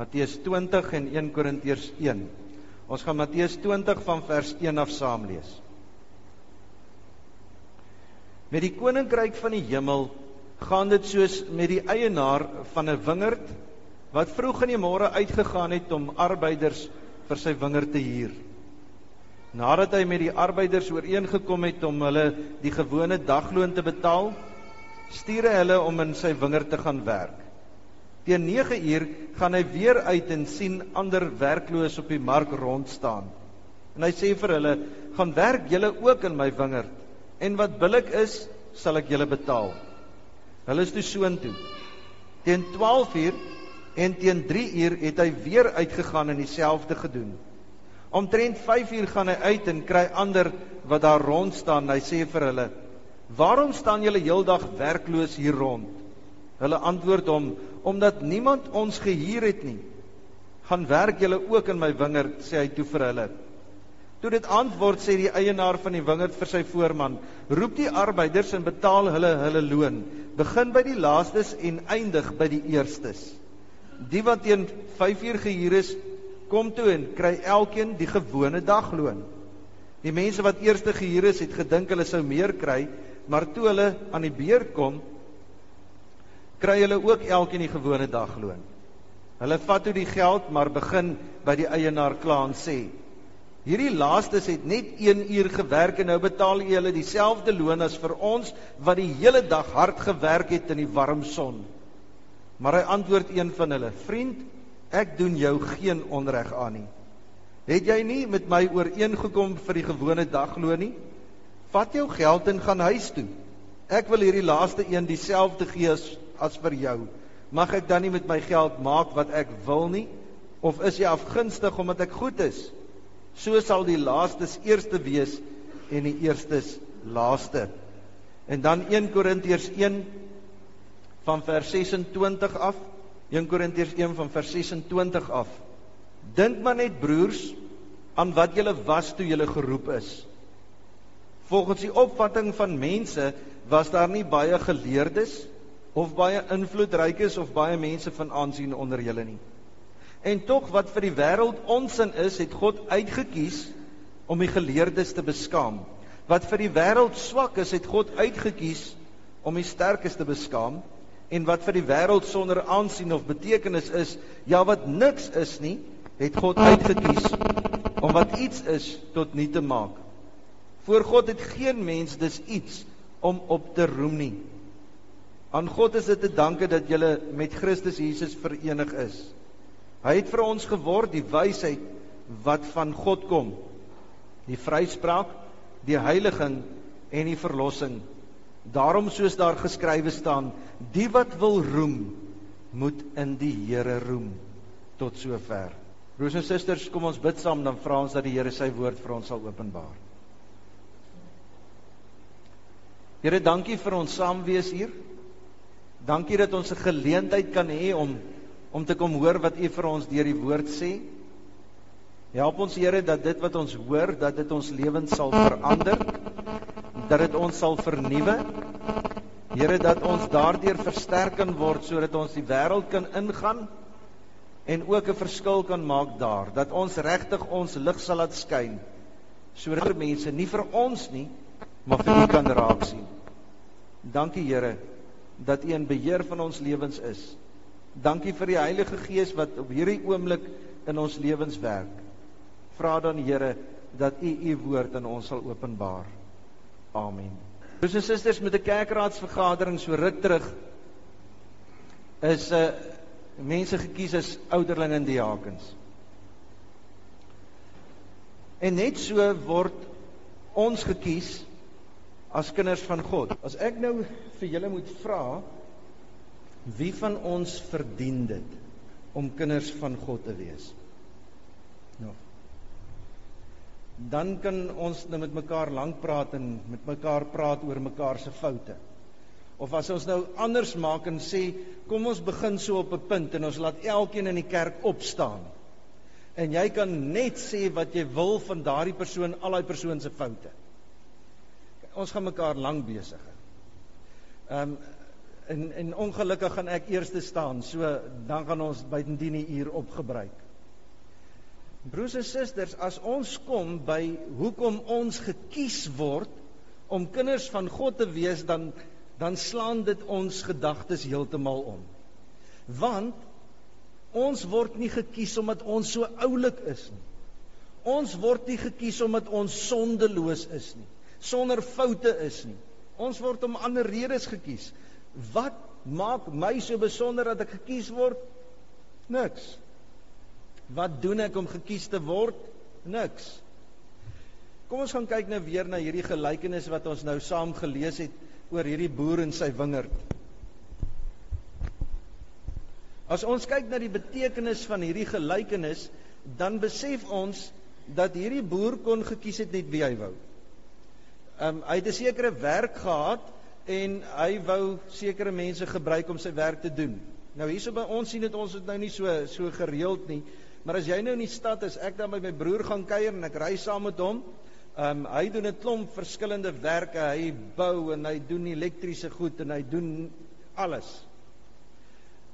Matteus 20 en 1 Korintiërs 1. Ons gaan Matteus 20 van vers 1 af saam lees. Met die koninkryk van die hemel gaan dit soos met die eienaar van 'n wingerd wat vroeg in die môre uitgegaan het om arbeiders vir sy wingerd te huur. Nadat hy met die arbeiders ooreengekom het om hulle die gewone dagloon te betaal, stuur hy hulle om in sy wingerd te gaan werk. Teen 9 uur gaan hy weer uit en sien ander werkloos op die mark rond staan. En hy sê vir hulle: "Gaan werk julle ook in my wingerd en wat billik is, sal ek julle betaal." Hulle is toe soontoe. Teen 12 uur en teen 3 uur het hy weer uitgegaan en dieselfde gedoen. Omtrent 5 uur gaan hy uit en kry ander wat daar rond staan. Hy sê vir hulle: "Waarom staan julle heeldag werkloos hier rond?" Hulle antwoord hom: "Omdat niemand ons gehuur het nie." "Gaan werk julle ook in my wingerd," sê hy toe vir hulle. Toe dit antwoord sê die eienaar van die wingerd vir sy voorman: "Roep die arbeiders en betaal hulle hulle loon. Begin by die laastes en eindig by die eerstes." Die wat teen 5 uur gehuur is, kom toe en kry elkeen die gewone dagloon. Die mense wat eerste gehuur is, het gedink hulle sou meer kry, maar toe hulle aan die beurt kom, kry hulle ook elkeen die gewone dagloon. Hulle vat toe die geld, maar begin by die eienaar kla en sê: Hierdie laastes het net 1 uur gewerk en nou betaal jy hulle dieselfde loon as vir ons wat die hele dag hard gewerk het in die warm son. Maar hy antwoord een van hulle: "Vriend, ek doen jou geen onreg aan nie. Het jy nie met my ooreengekom vir die gewone dagloon nie? Vat jou geld en gaan huis toe. Ek wil hierdie laaste een dieselfde gee as, as vir jou. Mag ek dan nie met my geld maak wat ek wil nie? Of is jy afgunstig omdat ek goed is? So sal die laastes eerste wees en die eerstes laaste." En dan 1 Korintiërs van vers 26 af 1 Korintiërs 1 van vers 26 af Dink maar net broers aan wat julle was toe julle geroep is Volgens die opvatting van mense was daar nie baie geleerdes of baie invloedrykes of baie mense van aansien onder julle nie En tog wat vir die wêreld onsin is, het God uitgekies om die geleerdes te beskaam. Wat vir die wêreld swak is, het God uitgekies om die sterkes te beskaam en wat vir die wêreld sonder aansien of betekenis is, ja wat niks is nie, het God uitgekies om wat iets is tot nie te maak. Voor God het geen mens dus iets om op te roem nie. Aan God is dit te danke dat jy met Christus Jesus verenig is. Hy het vir ons geword die wysheid wat van God kom. Die vryspraak, die heiliging en die verlossing. Daarom soos daar geskrywe staan, die wat wil roem, moet in die Here roem. Tot sover. Broers en susters, kom ons bid saam dan vra ons dat die Here sy woord vir ons sal openbaar. Here, dankie vir ons saamwees hier. Dankie dat ons 'n geleentheid kan hê om om te kom hoor wat U vir ons deur die woord sê. Help ons Here dat dit wat ons hoor, dat dit ons lewens sal verander dat dit ons sal vernuwe. Here dat ons daardeur versterk kan word sodat ons die wêreld kan ingaan en ook 'n verskil kan maak daar. Dat ons regtig ons lig sal laat skyn sodat mense nie vir ons nie, maar vir U kan raak sien. Dankie Here dat U in beheer van ons lewens is. Dankie vir die Heilige Gees wat op hierdie oomblik in ons lewens werk. Vra dan Here dat U U woord aan ons sal openbaar. Amen. Broers en susters, met 'n kerkraadsvergadering so ruk terug is 'n uh, eh, mense gekies as ouderlinge en diakens. En net so word ons gekies as kinders van God. As ek nou vir julle moet vra wie van ons verdien dit om kinders van God te wees? Nou dan kan ons nou met mekaar lank praat en met mekaar praat oor mekaar se foute. Of as ons nou anders maak en sê kom ons begin so op 'n punt en ons laat elkeen in die kerk opstaan. En jy kan net sê wat jy wil van daardie persoon, al daai persoon se foute. Ons gaan mekaar lank besig hou. Ehm um, En en ongelukkig gaan ek eerste staan. So dan gaan ons buitendien die uur opgebruik. Broers en susters, as ons kom by hoekom ons gekies word om kinders van God te wees, dan dan slaan dit ons gedagtes heeltemal om. Want ons word nie gekies omdat ons so oulik is nie. Ons word nie gekies omdat ons sondeloos is nie, sonder foute is nie. Ons word om ander redes gekies. Wat maak my so besonder dat ek gekies word? Niks. Wat doen ek om gekies te word? Niks. Kom ons gaan kyk nou weer na hierdie gelykenis wat ons nou saam gelees het oor hierdie boer en sy wingerd. As ons kyk na die betekenis van hierdie gelykenis, dan besef ons dat hierdie boer kon gekies het net wie hy wou. Ehm um, hy het 'n sekere werk gehad en hy wou sekere mense gebruik om sy werk te doen. Nou hierso by ons sien dit ons het nou nie so so gereeld nie, maar as jy nou in die stad is, ek dan by my broer gaan kuier en ek ry saam met hom. Ehm um, hy doen 'n klomp verskillende werke, hy bou en hy doen elektriese goed en hy doen alles.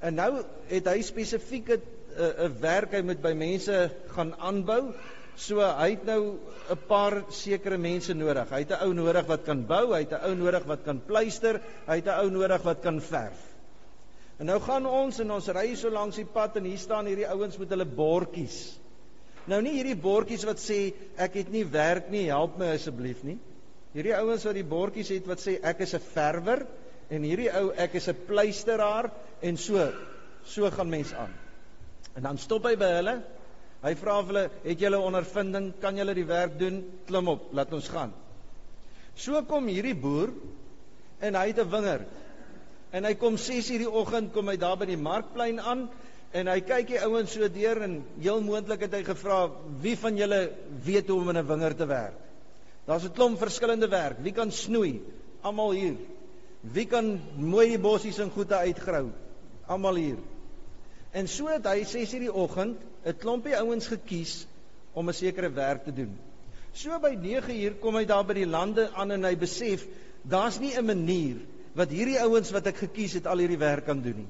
En nou het hy spesifieke 'n uh, 'n werk hy moet by mense gaan aanbou So hy het nou 'n paar sekere mense nodig. Hy het 'n ou nodig wat kan bou, hy het 'n ou nodig wat kan pleister, hy het 'n ou nodig wat kan verf. En nou gaan ons en ons ry so langs die pad en hier staan hierdie ouens met hulle bordjies. Nou nie hierdie bordjies wat sê ek het nie werk nie, help my asseblief nie. Hierdie ouens wat die bordjies het wat sê ek is 'n verwer en hierdie ou ek is 'n pleisteraar en so so gaan mense aan. En dan stop hy by hulle Hy vra vir hulle, "Het julle ondervinding? Kan julle die werk doen? Klim op, laat ons gaan." So kom hierdie boer en hy het 'n wingerd. En hy kom 6:00 die oggend kom hy daar by die markplein aan en hy kyk die ouens so deur en heel moontlik het hy gevra, "Wie van julle weet hoe om in 'n wingerd te werk?" Daar's 'n klomp verskillende werk. Wie kan snoei? Almal hier. Wie kan mooi die bossies en goede uitgrou? Almal hier. En so het hy 6:00 die oggend 'n klompie ouens gekies om 'n sekere werk te doen. So by 9 uur kom hy daar by die lande aan en hy besef daar's nie 'n manier wat hierdie ouens wat ek gekies het al hierdie werk kan doen nie.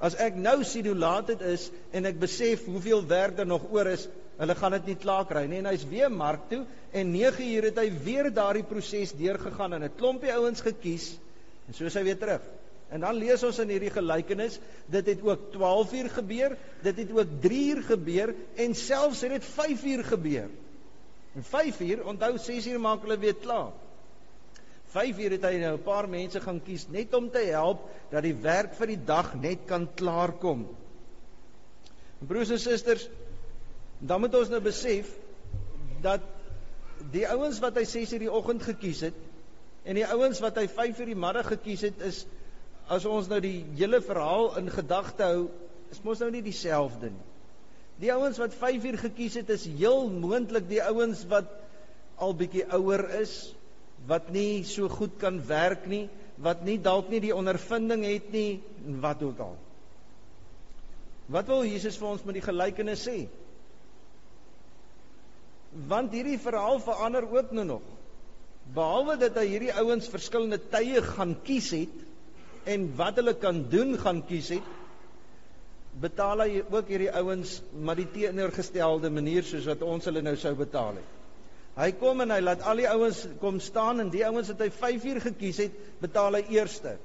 As ek nou sien hoe laat dit is en ek besef hoeveel werk daar nog oor is, hulle gaan dit nie klaar kry nie en hy's weer mark toe en 9 uur het hy weer daardie proses deurgegaan en 'n klompie ouens gekies en so is hy weer terug. En dan lees ons in hierdie gelykenis, dit het ook 12 uur gebeur, dit het ook 3 uur gebeur en selfs het dit 5 uur gebeur. En 5 uur, onthou 6 uur maak hulle weer klaar. 5 uur het hy nou 'n paar mense gaan kies net om te help dat die werk vir die dag net kan klaarkom. Broers en susters, dan moet ons nou besef dat die ouens wat hy 6 uur die oggend gekies het en die ouens wat hy 5 uur die middag gekies het is as ons nou die hele verhaal in gedagte hou, is mos nou nie dieselfde nie. Die ouens wat 5 uur gekies het is heel moontlik die ouens wat al bietjie ouer is, wat nie so goed kan werk nie, wat nie dalk nie die ondervinding het nie en wat ook al. Wat wil Jesus vir ons met die gelykenis sê? Want hierdie verhaal verander ook nou nog. Behalwe dat hy hierdie ouens verskillende tye gaan kies het, en wat hulle kan doen gaan kies het betaal hy ook hierdie ouens maar die teenoorgestelde manier soos wat ons hulle nou sou betaal het. Hy kom en hy laat al die ouens kom staan en die ouens wat hy 5 uur gekies het, betaal hy eerste.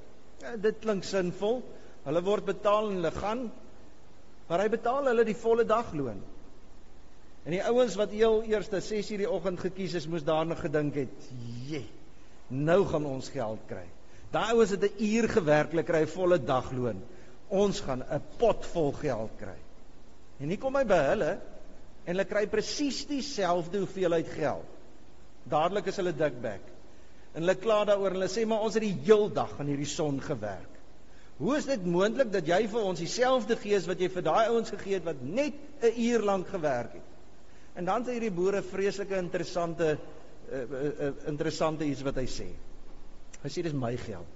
Ja, dit klink sinvol. Hulle word betaal en hulle gaan maar hy betaal hulle die volle dagloon. En die ouens wat heel eerste 6 uur die oggend gekies is, moes daarna gedink het, "Jee, nou gaan ons geld kry." Daai ouens het 'n uur gewerk, hulle kry 'n volle dagloon. Ons gaan 'n pot vol geld kry. En hier kom hy by hulle en hulle kry presies dieselfde hoeveelheid geld. Dadelik is hulle dikbek. En hulle kla daaroor en hulle sê maar ons het die heel dag aan hierdie son gewerk. Hoe is dit moontlik dat jy vir ons dieselfde gees wat jy vir daai ouens gegee het wat net 'n uur lank gewerk het? En dan het hierdie boere vreeslike interessante uh, uh, uh, interessante iets wat hy sê. Hy sê dis my geld.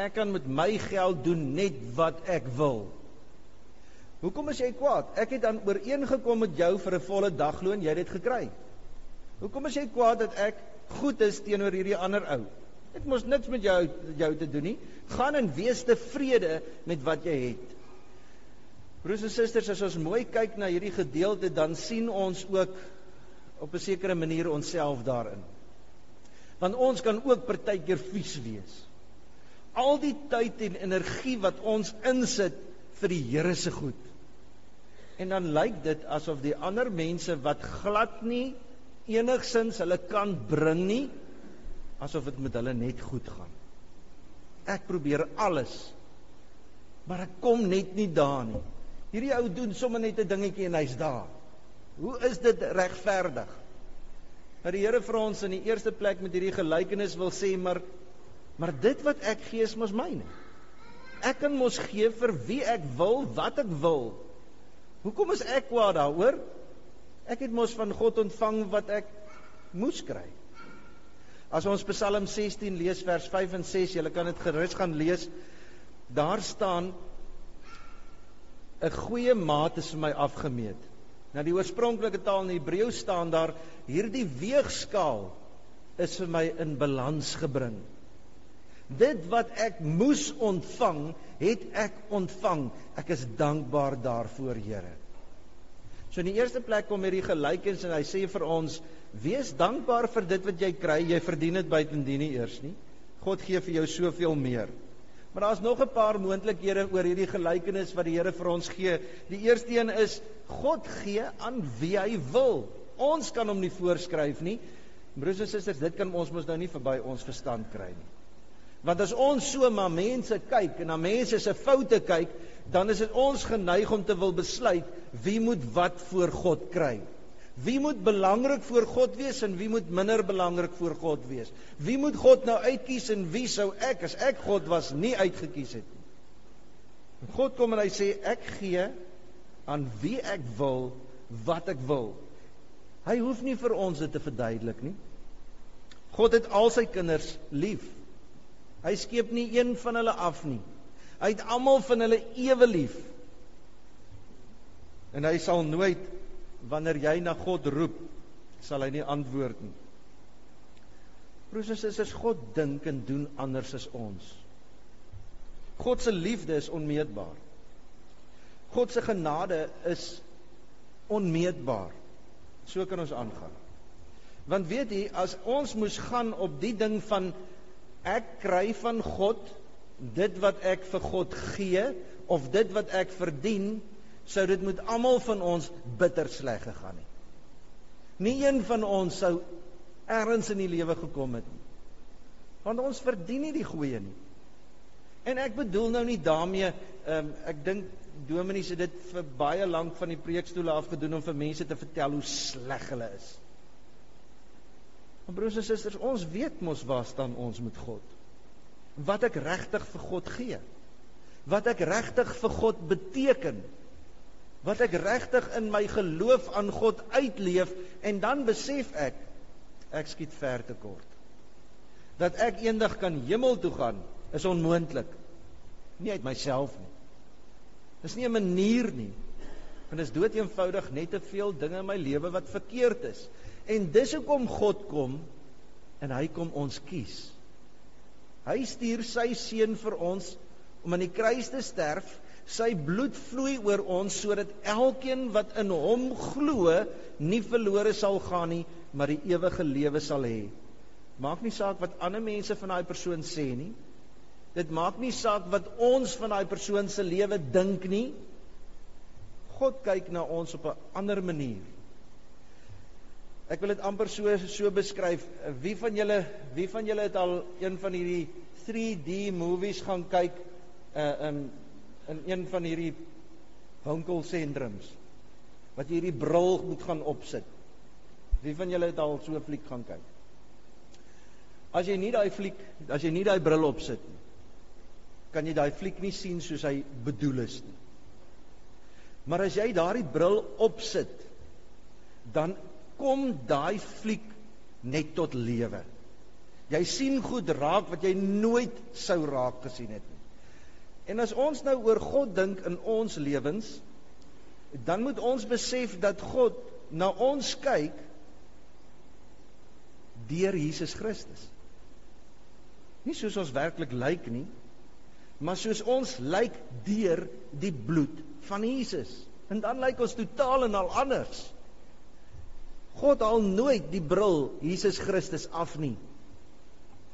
Ek kan met my geld doen net wat ek wil. Hoekom is jy kwaad? Ek het dan ooreengekom met jou vir 'n volle dagloon, jy het dit gekry. Hoekom is jy kwaad dat ek goed is teenoor hierdie ander ou? Dit mos niks met jou jou te doen nie. Gaan en wees tevrede met wat jy het. Broers en susters, as ons mooi kyk na hierdie gedeelte, dan sien ons ook op 'n sekere manier onsself daarin. Want ons kan ook partykeer vies wees. Al die tyd en energie wat ons insit vir die Here se goed. En dan lyk dit asof die ander mense wat glad nie enigsins hulle kan bring nie, asof dit met hulle net goed gaan. Ek probeer alles. Maar ek kom net nie daar nie. Hierdie ou doen sommer net 'n dingetjie en hy's daar. Hoe is dit regverdig? Dat die Here vir ons in die eerste plek met hierdie gelykenis wil sê, maar maar dit wat ek gee is mos myne. Ek kan mos gee vir wie ek wil, wat ek wil. Hoekom is ek kwaad daaroor? Ek het mos van God ontvang wat ek moes kry. As ons Psalm 16 lees vers 5 en 6, julle kan dit gerus gaan lees. Daar staan 'n goeie maat is vir my afgemeet. Nou die oorspronklike taal in Hebreë staan daar hierdie weegskaal is vir my in balans gebring. Dit wat ek moes ontvang, het ek ontvang. Ek is dankbaar daarvoor, Here. So in die eerste plek kom hierdie gelykens en hy sê vir ons Wees dankbaar vir dit wat jy kry. Jy verdien dit buitendien nie eers nie. God gee vir jou soveel meer. Maar daar's nog 'n paar moontlikhede oor hierdie gelykenis wat die Here vir ons gee. Die eerste een is God gee aan wie hy wil. Ons kan hom nie voorskryf nie. Broers en susters, dit kan ons mos nou nie verby ons verstand kry nie. Want as ons so na mense kyk en na mense se foute kyk, dan is dit ons geneig om te wil besluit wie moet wat voor God kry. Wie moet belangrik voor God wees en wie moet minder belangrik voor God wees? Wie moet God nou uitkies en wie sou ek as ek God was nie uitgekies het nie? God kom en hy sê ek gee aan wie ek wil wat ek wil. Hy hoef nie vir ons dit te verduidelik nie. God het al sy kinders lief. Hy skeep nie een van hulle af nie. Hy het almal van hulle ewe lief. En hy sal nooit wanneer jy na God roep, sal hy nie antwoord nie. Broers en susters, God dink en doen anders as ons. God se liefde is onmeetbaar. God se genade is onmeetbaar. So kan ons aangaan. Want weet jy, as ons moes gaan op die ding van ek kry van God dit wat ek vir God gee of dit wat ek verdien, sou dit met almal van ons bitter sleg gegaan het. Nie een van ons sou ergens in die lewe gekom het nie. Want ons verdien nie die goeie nie. En ek bedoel nou nie daarmee ehm um, ek dink Dominie het dit vir baie lank van die preekstoele af gedoen om vir mense te vertel hoe sleg hulle is. Maar broers en susters, ons weet mos waar staan ons met God. Wat ek regtig vir God gee. Wat ek regtig vir God beteken wat ek regtig in my geloof aan God uitleef en dan besef ek ek skiet ver te kort. Dat ek eendag kan hemel toe gaan is onmoontlik. Nie uit myself nie. Dis nie 'n manier nie. Want dit is dood eenvoudig net te veel dinge in my lewe wat verkeerd is. En dis hoekom God kom en hy kom ons kies. Hy stuur sy seun vir ons om aan die kruis te sterf Sy bloed vloei oor ons sodat elkeen wat in hom glo nie verlore sal gaan nie, maar die ewige lewe sal hê. Maak nie saak wat ander mense van daai persoon sê nie. Dit maak nie saak wat ons van daai persoon se lewe dink nie. God kyk na ons op 'n ander manier. Ek wil dit amper so so beskryf. Wie van julle wie van julle het al een van hierdie 3D movies gaan kyk uh in in een van hierdie winkelsentrums wat jy hierdie bril moet gaan opsit. Wie van julle het al so 'n fliek gaan kyk? As jy nie daai fliek, as jy nie daai bril opsit nie, kan jy daai fliek nie sien soos hy bedoel is nie. Maar as jy daardie bril opsit, dan kom daai fliek net tot lewe. Jy sien goed raak wat jy nooit sou raak gesien het nie. En as ons nou oor God dink in ons lewens, dan moet ons besef dat God na ons kyk deur Jesus Christus. Nie soos ons werklik lyk nie, maar soos ons lyk deur die bloed van Jesus. En dan lyk ons totaal en al anders. God haal nooit die bril Jesus Christus af nie.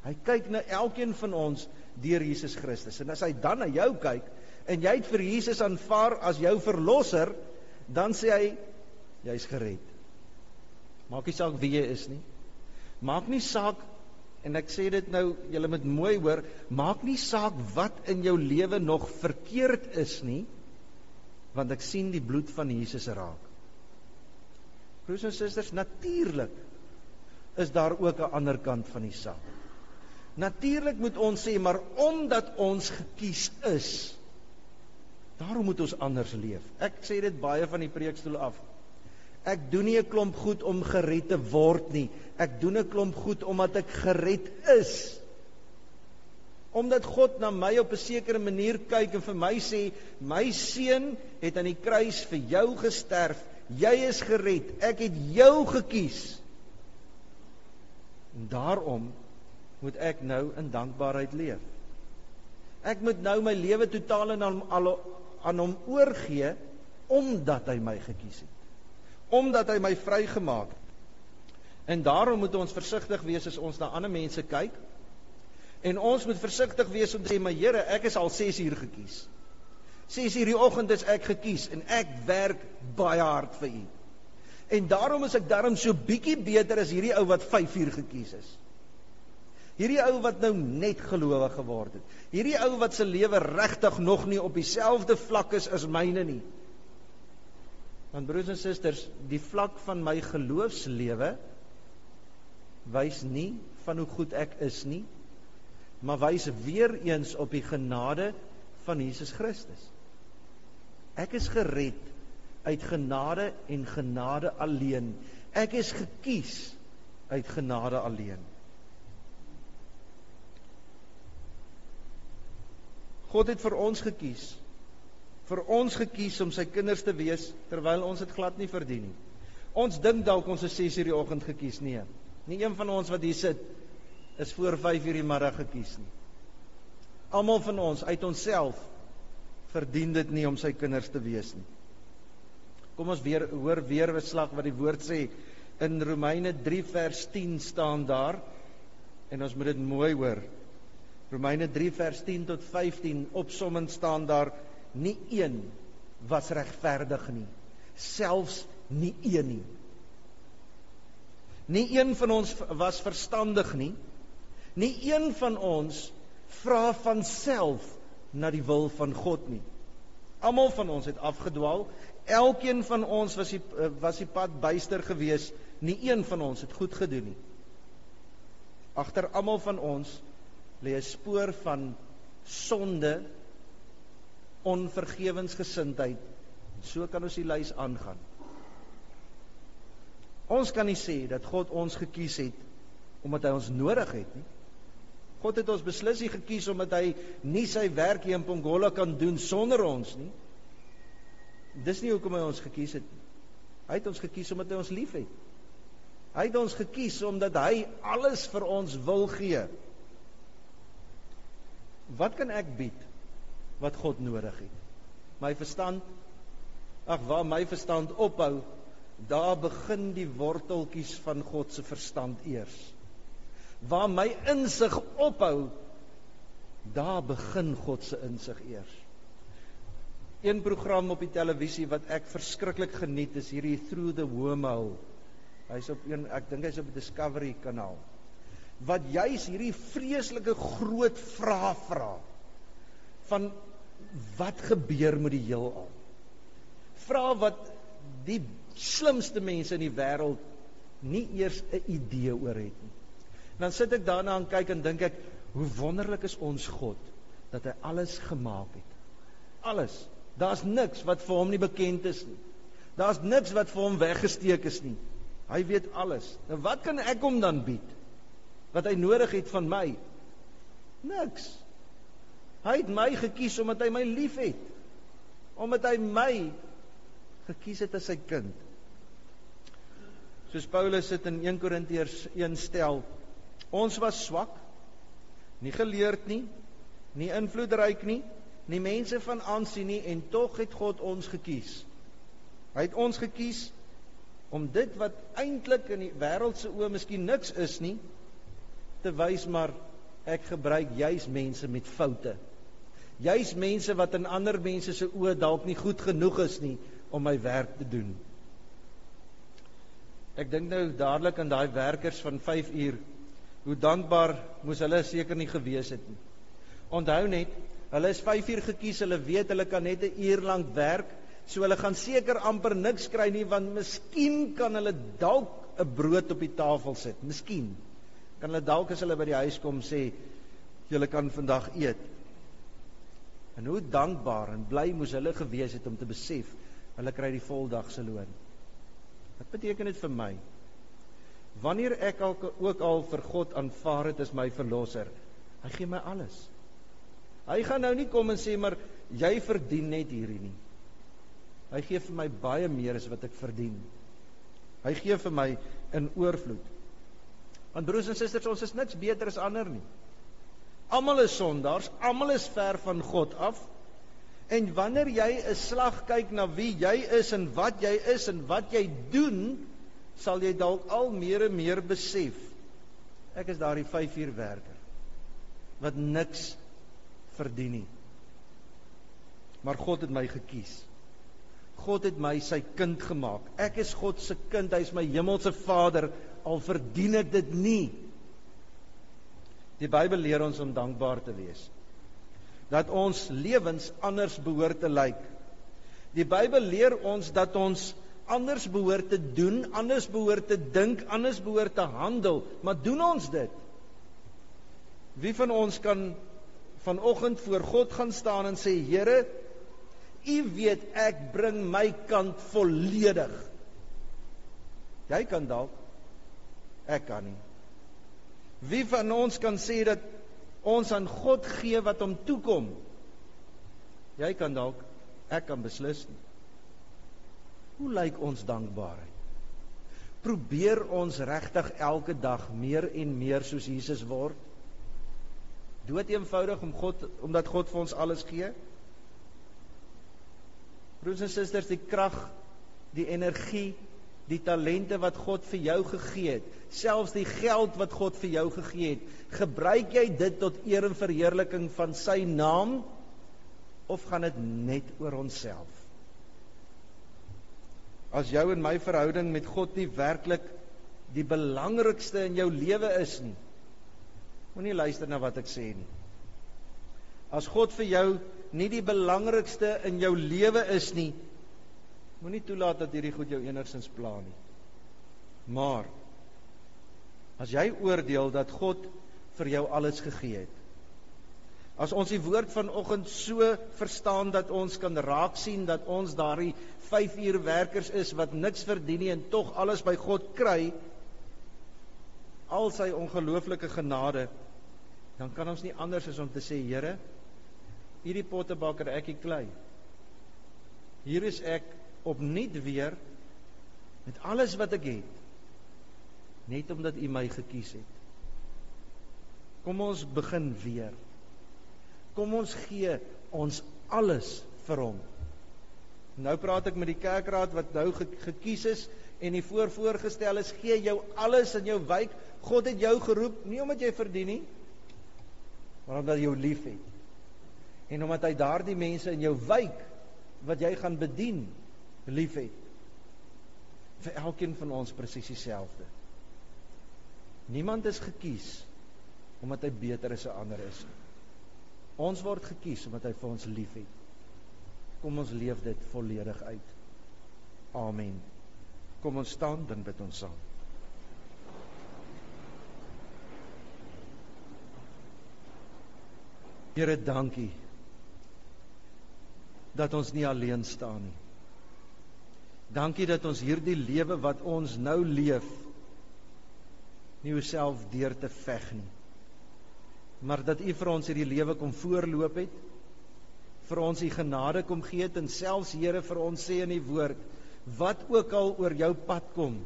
Hy kyk na elkeen van ons deur Jesus Christus. En as hy dan na jou kyk en jy het vir Jesus aanvaar as jou verlosser, dan sê hy jy's gered. Maak nie saak wie jy is nie. Maak nie saak en ek sê dit nou, julle moet mooi hoor, maak nie saak wat in jou lewe nog verkeerd is nie, want ek sien die bloed van Jesus raak. Broers en susters, natuurlik is daar ook 'n ander kant van die saak. Natuurlik moet ons sê, maar omdat ons gekies is, daarom moet ons anders leef. Ek sê dit baie van die preekstoel af. Ek doen nie 'n klomp goed om gered te word nie. Ek doen 'n klomp goed omdat ek gered is. Omdat God na my op 'n sekere manier kyk en vir my sê, "My seun het aan die kruis vir jou gesterf. Jy is gered. Ek het jou gekies." En daarom moet ek nou in dankbaarheid leef. Ek moet nou my lewe totaal en al aan hom oorgee omdat hy my gekies het omdat hy my vrygemaak het. En daarom moet ons versigtig wees as ons na ander mense kyk. En ons moet versigtig wees om te sê, "Maar Here, ek is al 6 uur gekies." 6 uur die oggend is ek gekies en ek werk baie hard vir U. En daarom is ek daarom so bietjie beter as hierdie ou wat 5 uur gekies is. Hierdie ou wat nou net gelowig geword het. Hierdie ou wat se lewe regtig nog nie op dieselfde vlak is as myne nie. Want broers en susters, die vlak van my geloofslewe wys nie van hoe goed ek is nie, maar wys weer eens op die genade van Jesus Christus. Ek is gered uit genade en genade alleen. Ek is gekies uit genade alleen. God het vir ons gekies vir ons gekies om sy kinders te wees terwyl ons dit glad nie verdien nie. Ons dink dalk ons is 6 uur die oggend gekies nie. Nie een van ons wat hier sit is voor 5 uur die middag gekies nie. Almal van ons uit onsself verdien dit nie om sy kinders te wees nie. Kom ons weer hoor weer beslag wat die woord sê in Romeine 3 vers 10 staan daar en ons moet dit mooi hoor. Romeine 3 vers 10 tot 15 opsommend staan daar nie een was regverdig nie selfs nie een nie. Nie een van ons was verstandig nie. Nie een van ons vra van self na die wil van God nie. Almal van ons het afgedwaal. Elkeen van ons was die was die pad byster gewees. Nie een van ons het goed gedoen nie. Agter almal van ons lê 'n spoor van sonde onvergewensgesindheid. So kan ons die lys aangaan. Ons kan nie sê dat God ons gekies het omdat hy ons nodig het nie. God het ons beslis nie gekies omdat hy nie sy werk hier in Pongola kan doen sonder ons nie. Dis nie hoekom hy ons gekies het nie. Hy het ons gekies omdat hy ons liefhet. Hy het ons gekies omdat hy alles vir ons wil gee. Wat kan ek bied wat God nodig het. My verstand ag waar my verstand ophou, daar begin die worteltjies van God se verstand eers. Waar my insig ophou, daar begin God se insig eers. Een program op die televisie wat ek verskriklik geniet is hierdie Through the Wormhole. Hy's op een ek dink hy's op Discovery kanaal. Wat juis hierdie vreeslike groot vrae vra van wat gebeur met die heelal? Vra wat die slimste mense in die wêreld nie eers 'n idee oor het nie. Dan sit ek daarna en kyk en dink ek, hoe wonderlik is ons God dat hy alles gemaak het. Alles. Daar's niks wat vir hom nie bekend is nie. Daar's niks wat vir hom weggesteek is nie. Hy weet alles. Nou wat kan ek hom dan bied? Wat hy nodig het van my? Niks. Hy het my gekies omdat hy my liefhet. Omdat hy my gekies het as sy kind. Soos Paulus dit in 1 Korintiërs 1 stel, ons was swak, nie geleerd nie, nie invloedryk nie, nie mense van aansien nie en tog het God ons gekies. Hy het ons gekies om dit wat eintlik in die wêreld se oë miskien niks is nie te wys maar ek gebruik juis mense met foute. Juis mense wat in ander mense se oë dalk nie goed genoeg is nie om my werk te doen. Ek dink nou dadelik aan daai werkers van 5 uur. Hoe dankbaar moes hulle seker nie gewees het nie. Onthou net, hulle is 5 uur gekies, hulle weet hulle kan net 'n uur lank werk So hulle gaan seker amper niks kry nie want miskien kan hulle dalk 'n brood op die tafel sit. Miskien kan hulle dalk as hulle by die huis kom sê julle kan vandag eet. En hoe dankbaar en bly moes hulle gewees het om te besef hulle kry die voldag se loon. Wat beteken dit vir my? Wanneer ek al, ook al vir God aanvaar het as my verlosser, hy gee my alles. Hy gaan nou nie kom en sê maar jy verdien net hierdie nie. Hy gee vir my baie meer as wat ek verdien. Hy gee vir my in oorvloed. Want broers en susters, ons is niks beter as ander nie. Almal is sondaars, almal is ver van God af. En wanneer jy 'n slag kyk na wie jy is en wat jy is en wat jy doen, sal jy dalk al meer en meer besef. Ek is daardie 5 uur werker wat niks verdien nie. Maar God het my gekies. God het my sy kind gemaak. Ek is God se kind. Hy is my hemelse Vader al verdien ek dit nie. Die Bybel leer ons om dankbaar te wees. Dat ons lewens anders behoort te lyk. Die Bybel leer ons dat ons anders behoort te doen, anders behoort te dink, anders behoort te handel, maar doen ons dit? Wie van ons kan vanoggend voor God gaan staan en sê Here, U weet ek bring my kant volledig. Jy kan dalk ek kan nie. Wie van ons kan sê dat ons aan God gee wat hom toekom? Jy kan dalk ek kan beslis nie. Hoe lyk ons dankbaarheid? Probeer ons regtig elke dag meer en meer soos Jesus word? Dood eenvoudig om God omdat God vir ons alles gee? Broers en susters, die krag, die energie, die talente wat God vir jou gegee het, selfs die geld wat God vir jou gegee het, gebruik jy dit tot eer en verheerliking van sy naam of gaan dit net oor onsself? As jou en my verhouding met God nie werklik die belangrikste in jou lewe is nie, moenie luister na wat ek sê nie. As God vir jou nie die belangrikste in jou lewe is nie, moenie toelaat dat hierdie goed jou enigsins pla nie. Maar as jy oordeel dat God vir jou alles gegee het, as ons die woord vanoggend so verstaan dat ons kan raak sien dat ons daardie 5 uur werkers is wat niks verdien nie en tog alles by God kry, al sy ongelooflike genade, dan kan ons nie anders as om te sê Here, hierdie pottebakker ek die klei. Hier is ek opnuut weer met alles wat ek het net omdat u my gekies het. Kom ons begin weer. Kom ons gee ons alles vir hom. Nou praat ek met die kerkraad wat nou gekies is en die voorvoorgestel is gee jou alles in jou wyk. God het jou geroep nie omdat jy verdien nie, maar omdat hy jou liefhet en omdat hy daardie mense in jou wyk wat jy gaan bedien liefhet vir elkeen van ons presies dieselfde. Niemand is gekies omdat hy beter as 'n ander is ons word gekies omdat hy vir ons liefhet kom ons leef dit volledig uit. Amen. Kom ons staan dan bid ons saam. Here dankie dat ons nie alleen staan nie. Dankie dat ons hierdie lewe wat ons nou leef nie osself deur te veg nie. Maar dat U vir ons hierdie lewe kom voorloop het, vir ons U genade kom gee het en selfs Here vir ons sê in die woord wat ook al oor jou pad kom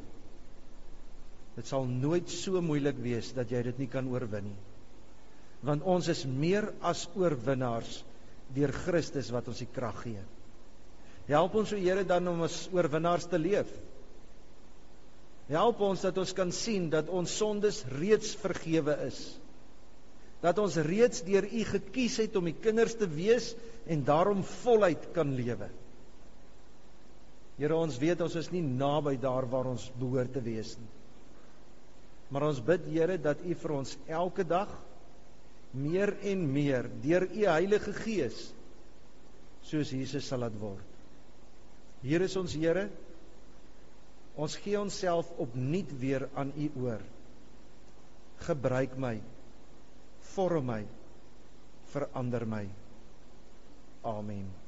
dit sal nooit so moeilik wees dat jy dit nie kan oorwin nie want ons is meer as oorwinnaars deur Christus wat ons die krag gee. Help ons o Here dan om as oorwinnaars te leef. Help ons dat ons kan sien dat ons sondes reeds vergewe is. Dat ons reeds deur U gekies het om U kinders te wees en daarom voluit kan lewe. Here ons weet ons is nie naby daar waar ons behoort te wees nie. Maar ons bid Here dat U vir ons elke dag meer en meer deur u Heilige Gees soos Jesus sal laat word. Hier is ons Here. Ons gee onsself opnuut weer aan u oor. Gebruik my. Vorm my. Verander my. Amen.